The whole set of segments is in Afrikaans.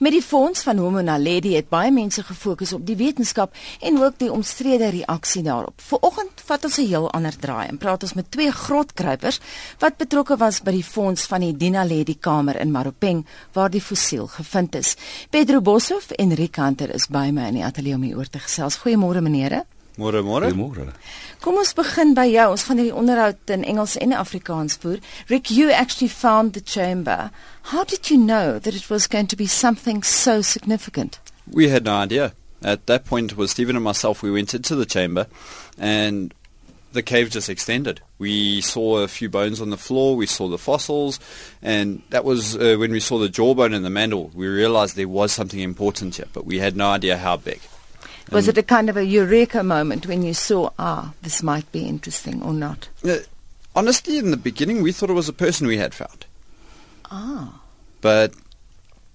Met die fonds van Homo naledi het baie mense gefokus op die wetenskap en ook die omstrede reaksie daarop. Vanoggend vat ons 'n heel ander draai en praat ons met twee grootkruipers wat betrokke was by die fonds van die Dinaledi kamer in Maropeng waar die fossiel gevind is. Pedro Boshoff en Rick Hunter is by my in die ateljee om hieroor te gesels. Goeiemôre meneere. Môre môre. Goeiemôre. Kom ons begin by jou. Ons gaan hierdie onderhoud in Engels en Afrikaans voer. Rick, you actually found the chamber. How did you know that it was going to be something so significant? We had no idea. At that point, it was Stephen and myself. We went into the chamber, and the cave just extended. We saw a few bones on the floor. We saw the fossils, and that was uh, when we saw the jawbone and the mantle. We realized there was something important here, but we had no idea how big. Was it a kind of a eureka moment when you saw, ah, this might be interesting or not? Uh, honestly, in the beginning, we thought it was a person we had found. Ah. But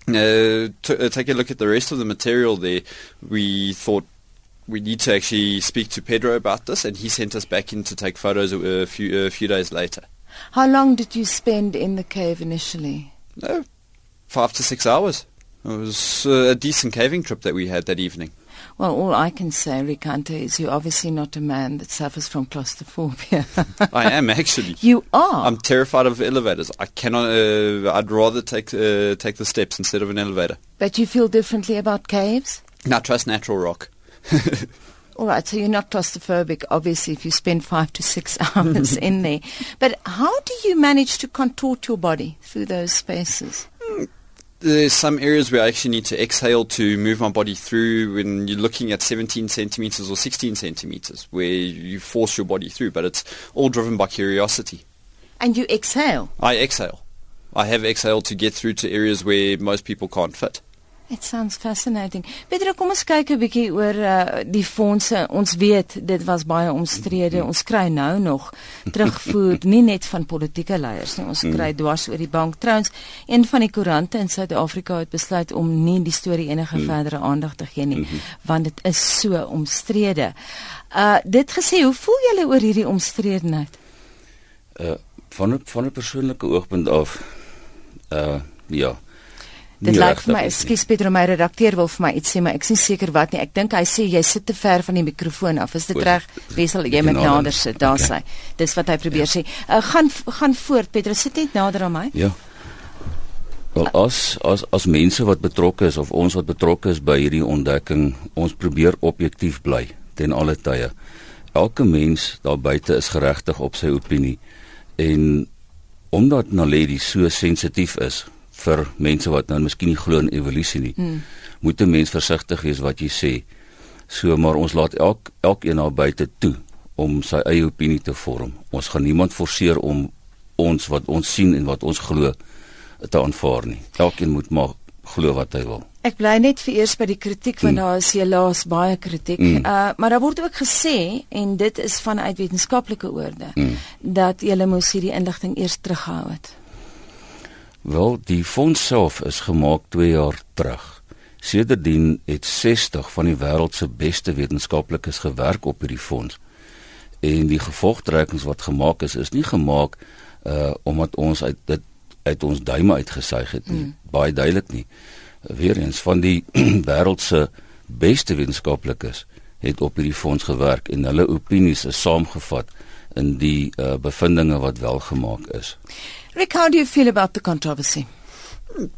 uh, to, uh, take a look at the rest of the material there. We thought we need to actually speak to Pedro about this, and he sent us back in to take photos a, a few a few days later. How long did you spend in the cave initially? No, five to six hours. It was uh, a decent caving trip that we had that evening. Well, all I can say, Ricante, is you're obviously not a man that suffers from claustrophobia. I am actually. you are. I'm terrified of elevators. I cannot. Uh, I'd rather take uh, take the steps instead of an elevator. but you feel differently about caves? Now trust natural rock. All right, so you're not claustrophobic, obviously, if you spend five to six hours in there. But how do you manage to contort your body through those spaces? There's some areas where I actually need to exhale to move my body through when you're looking at 17 centimeters or 16 centimeters, where you force your body through, but it's all driven by curiosity. And you exhale. I exhale. I have exhaled to get through to areas where most people can't fit. It sounds fascinating. Petra, kom ons kyk 'n bietjie oor uh, die fondse. Ons weet dit was baie omstrede. Ons kry nou nog terugvoer nie net van politieke leiers nie. Ons kry dwars oor die bank. Trouens, een van die koerante in Suid-Afrika het besluit om nie die storie enige verdere aandag te gee nie, want dit is so omstrede. Uh dit gesê, hoe voel julle oor hierdie omstredenheid? Uh van 'n van 'n persoonlike oogpunt af uh ja. Dit lyk vir my, ekskuus Pedro, my redakteur wil vir my iets sê, maar ek nie seker wat nie. Ek dink hy sê jy sit te ver van die mikrofoon af. Is dit reg? Wessel, jy moet Nader. sit. Daar Okay. sê. Dis wat hy probeer sê. Uh, gaan gaan voort Pedro, sit net nader aan my. Ja. Wel as as as mense wat betrokke is of ons wat betrokke is by hierdie ontdekking, ons probeer objektief bly ten alle tye. Elke mens daar buite is geregtig op sy opinie en omdat Naledi so sensitief is vir mense wat nou miskien nie glo in evolusie nie, hmm. moet 'n mens versigtig wees wat jy sê. So maar ons laat elk elkeen daar buite toe om sy eie opinie te vorm. Ons gaan niemand forceer om ons wat ons sien en wat ons glo te aanvaar nie. Elkeen moet maar glo wat hy wil. Ek bly net vir eers by die kritiek want daar is helaas baie kritiek. Mm. Uh maar daar word ook gesê en dit is vanuit wetenskaplike oorde Mm. dat jy moes hierdie inligting eers teruggehou het. Wel, die fonds self is gemaak 2 jaar terug. Sedertdien het 60 van die wêreld se beste wetenskaplikes gewerk op hierdie fonds. En die gevolgtrekkings wat gemaak is, is nie gemaak uh omdat ons uit dit uit ons duime uitgesuig het nie. Mm. Baie duidelik nie. Weereens van die wêreld se beste wetenskaplikes het op hierdie fonds gewerk en hulle opinies is saamgevat in die uh bevindinge wat wel gemaak is. Rick, how do you feel about the controversy?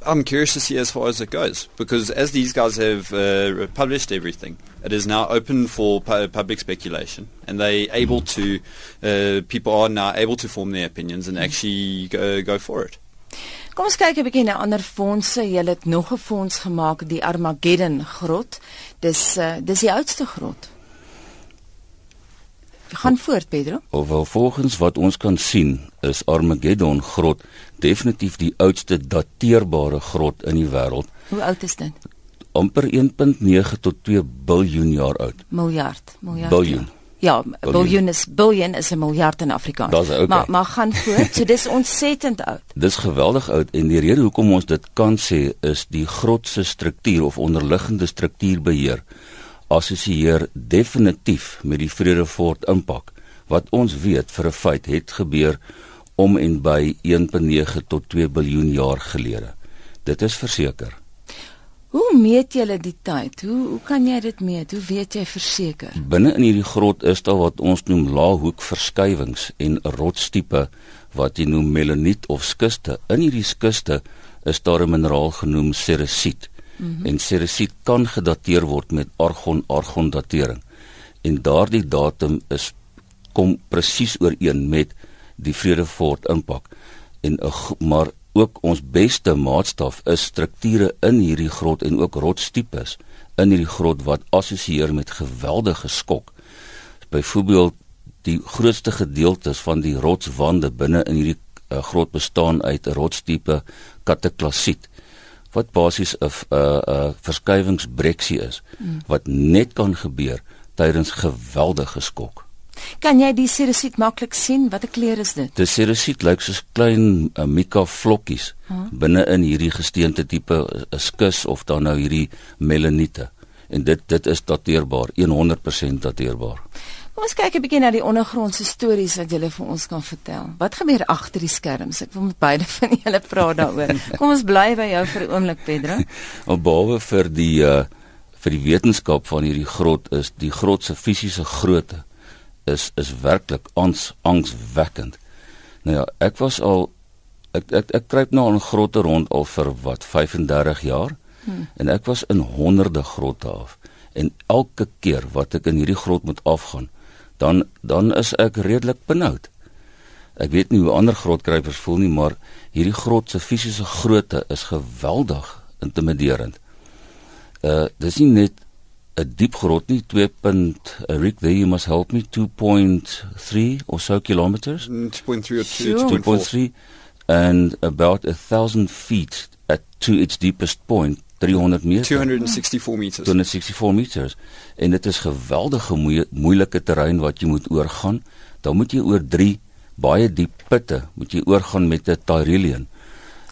I'm curious to see as far as it goes because as these guys have uh, published everything, it is now open for pu- public speculation, and they able to uh, people are now able to form their opinions and actually go, go for it. Kom ons kyk 'n bietjie na ander fondse. Julle het nog 'n fonds gemaak, die Armageddon grot. Dis uh, dis die oudste grot. Gaan voort, Pedro. Hoewel volgens wat ons kan sien, is Armageddon grot definitief die oudste dateerbare grot in die wêreld, Hoe oud is dit? amper 1.9 tot 2 biljoen jaar oud. Miljard, miljard. Biljoen. Ja, biljoen is biljoen is 'n miljard in Afrikaans. Dis okay. Maar maar gaan voort. So dis ontsettend oud. Dis geweldig oud en die rede hoekom ons dit kan sê is die grot se struktuur of onderliggende struktuurbeheer assosieer definitief met die Vredefort impak wat ons weet vir 'n feit het gebeur om en by 1.9 tot 2 biljoen jaar gelede. Dit is verseker. Hoe meet jy die tyd? Hoe hoe kan jy dit meet? Hoe weet jy verseker? Binne in hierdie grot is daar wat ons noem laaghoek verskywings en rotstipe wat jy noem melaniet of skiste. In hierdie skiste is daar 'n mineraal genoem seresiet. Mm -hmm. En seresiet kan gedateer word met argon argon datering. En daardie datum is kom presies ooreen met die Vredefort impak. En maar ook ons beste maatstaf is strukture in hierdie grot en ook rotstipes in hierdie grot wat assosieer met geweldige skok. Byvoorbeeld die grootste gedeeltes van die rotswande binne in hierdie uh, grot bestaan uit 'n rotstipe kataklasiet wat basies 'n 'n 'n verskuiwingsbreksie is mm. wat net kan gebeur tydens geweldige skok. Kan jy die serosiet maklik sien? Watter kleur is dit? Die serosiet lyk soos klein uh, mika vlokkies huh? binne in hierdie gesteente tipe uh, skus of dan nou hierdie melaniete. En dit dit is dateerbaar, 100% dateerbaar. Kom ons kyk 'n bietjie na die ondergrondse stories wat julle vir ons kan vertel. Wat gebeur agter die skerms? Ek wil met beide van julle praat daaroor. Kom ons bly by jou vir 'n oomblik, Pedro. Op behalwe vir die uh vir die wetenskap van hierdie grot is die grot se fisiese grootte is is werklik ons angswekkend. Nou ja, ek was al ek ek ek kruip nou in grotte rond al vir wat 35 jaar. Hmm. En ek was in honderde grotte af en elke keer wat ek in hierdie grot moet afgaan dan dan is ek redelik benoud. Ek weet nie hoe ander grotkruipers voel nie, maar hierdie grot se fisiese grootte is geweldig intimiderend. Uh dis nie net 'n diep grot nie 2. Uh, Rick there you must help me 2.3 or so kilometers 2.3 or 2.3 and about a thousand feet at to its deepest point 300 meter. 264 meters. 264 meters. En dit is geweldige moe moeilike terrein wat jy moet oorgaan. Dan moet jy oor 3 baie diep putte moet jy oorgaan met 'n Tyrrellian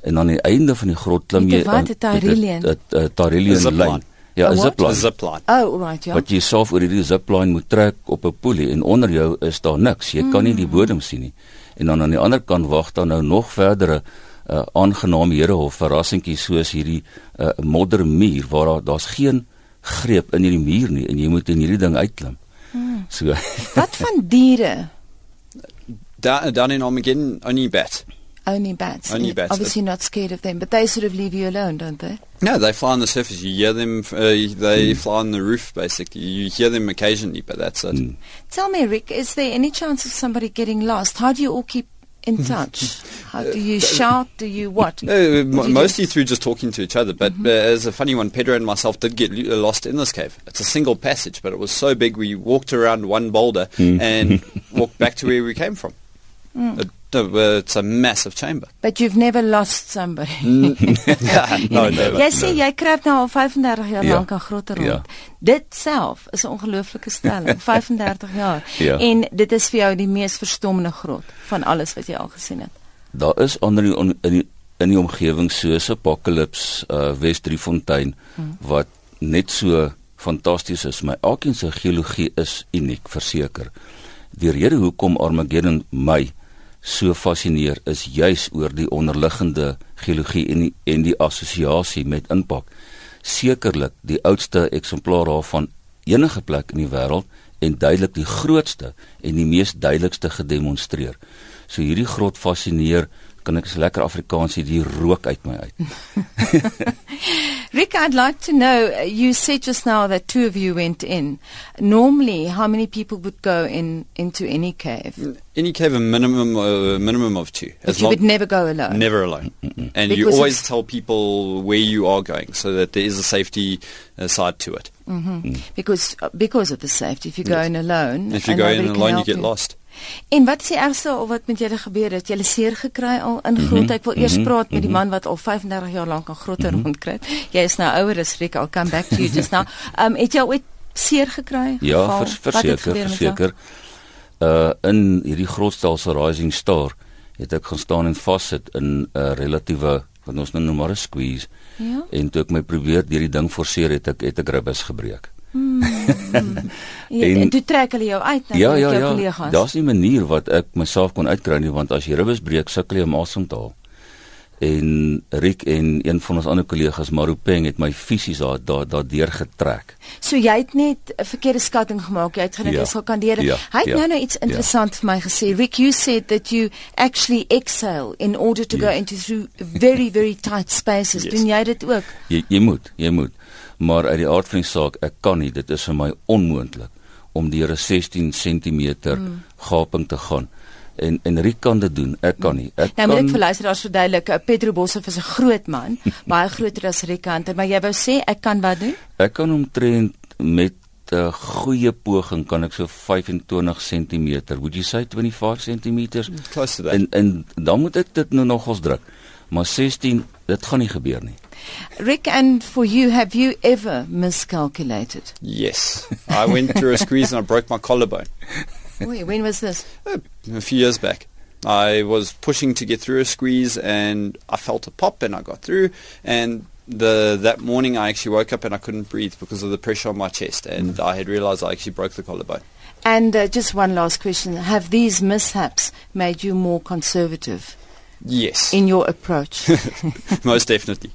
en aan die einde van die grot klim jy aan 'n Tyrrellian 'n Tyrrellian lyn ja 'n zipline. Zipline. Oh right ja. Wat jy self oor hierdie zipline moet trek op 'n poelie en onder jou is daar niks. Jy mm. kan nie die bodem sien nie. En dan aan die ander kant wag daar nou nog verdere uh, aangename herehof verrassingkie soos hierdie uh, moddermuur waar daar daar's geen greep in hierdie muur nie en jy moet in hierdie ding uitklim. Hmm. So Wat van diere? Da dan in Armageddon only bat. Only bats. Only bats. Obviously not scared of them, but they sort of leave you alone, don't they? No, they fly on the surface. You hear them. Uh, they mm. fly on the roof, basically. You hear them occasionally, but that's it. Mm. Tell me, Rick, is there any chance of somebody getting lost? How do you all keep in touch? How do you shout? Do you what? Uh, you mostly do? through just talking to each other. But mm-hmm. uh, as a funny one, Pedro and myself did get uh, lost in this cave. It's a single passage, but it was so big we walked around one boulder mm. and walked back to where we came from. Mm. It, uh, it's a massive chamber. But you've never lost somebody. Mm. no, never. Jy sê jy kruip nou al 35 jaar ja. lank aan groter rond. Ja. Dit self is 'n ongelooflike stelling, 35 jaar. Ja. En dit is vir jou die mees verstommende grot van alles wat jy al gesien het. Daar is onder die on, in die in die omgewing soos Apocalypse, uh West Driefontein hmm. wat net so fantasties is, maar elkeen se geologie is uniek, verseker. Die rede hoekom Armageddon my so fascineer is juis oor die onderliggende geologie en die, en die assosiasie met impak. Sekerlik die oudste eksemplaar daarvan enige plek in die wêreld en duidelik die grootste en die mees duidelikste gedemonstreer. So hierdie grot fascineer kan ek se lekker Afrikaans hier rook uit my uit. Rick, I'd like to know, you said just now that two of you went in. Normally, how many people would go in into any cave? Any cave, a minimum uh, minimum of two. But you would never go alone? Never alone. Mm-mm. And because you always tell people where you are going so that there is a safety uh, side to it. Mm-hmm. Mm. Because, uh, because of the safety, if you go yes. in alone... If you go in alone, you get you. lost. En wat is die ergste of wat met julle gebeur het? Julle seer gekry al in mhm. groot. Ek wil eers mhm. praat met die mhm. man wat al 35 jaar lank aan groter rondkruip. Jy is nou ouer as Rick. I'll come back to you just now. Um het jy ooit seer gekry? Ja, vers, verseker, verseker. Uh in hierdie grootstelsel Rising Star het ek gaan staan en vassit in 'n uh, relatiewe wat ons nou noem maar 'n squeeze. Ja. En toe ek my probeer deur die ding forceer het ek het ek ribbes gebreek. Hmm. Ja, en, en toe trek hulle jou uit na ja, ja, jou ja, kollegas. Daar's nie 'n manier wat ek myself kon uitkry nie want as jy ribbes breek sukkel jy om asem te haal. En Rick en een van ons ander kollegas Marupeng het my fisies daar daar daardeur getrek. So jy het net 'n verkeerde skatting gemaak. Jy het gedink jy Ja. sal kandideer. Ja, Hy het ja, nou nou iets ja. interessant vir my gesê. Rick, you said that you actually exhale in order to go Yes. into through very very tight spaces. Yes. Doen jy dit ook? Jy jy moet, jy moet. Maar uit die aard van die saak, ek kan nie, dit is vir my onmoontlik om deur 'n 16 cm mm. gaping te gaan. En en Rick kan dit doen, ek kan nie. Ek Nou kan moet ek vir luisteraars verduidelik, uh, Pedro Boshoff is 'n groot man, baie groter as Rick Hunter, maar jy wou sê ek kan wat doen? Ek kan omtrent met 'n uh, goeie poging kan ek so 25 cm, would you say 25 cm? Close to that. En en dan moet ek dit nou nogals druk. Maar 16, dit gaan nie gebeur nie. Rick and for you have you ever miscalculated? yes. I went through a squeeze and I broke my collarbone Wait, when was this? a few years back. I was pushing to get through a squeeze and I felt a pop and I got through and the that morning I actually woke up and I couldn't breathe because of the pressure on my chest and I had realized I actually broke the collarbone. And uh, just one last question, have these mishaps made you more conservative Yes. in your approach? most definitely.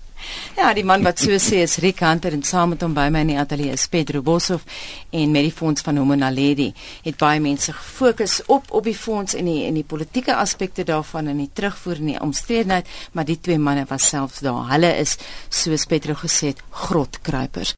Ja, die man wat so sê is Rick Hunter en saam met hom by my in die ateljee is Pedro Boshoff en met die fonds van hom en Naledi het baie mense gefokus op op die fonds en die en die politieke aspekte daarvan en die terugvoer en die omstredenheid, maar die twee manne was selfs daar. Hulle is soos Pedro gesê het, grotkruipers.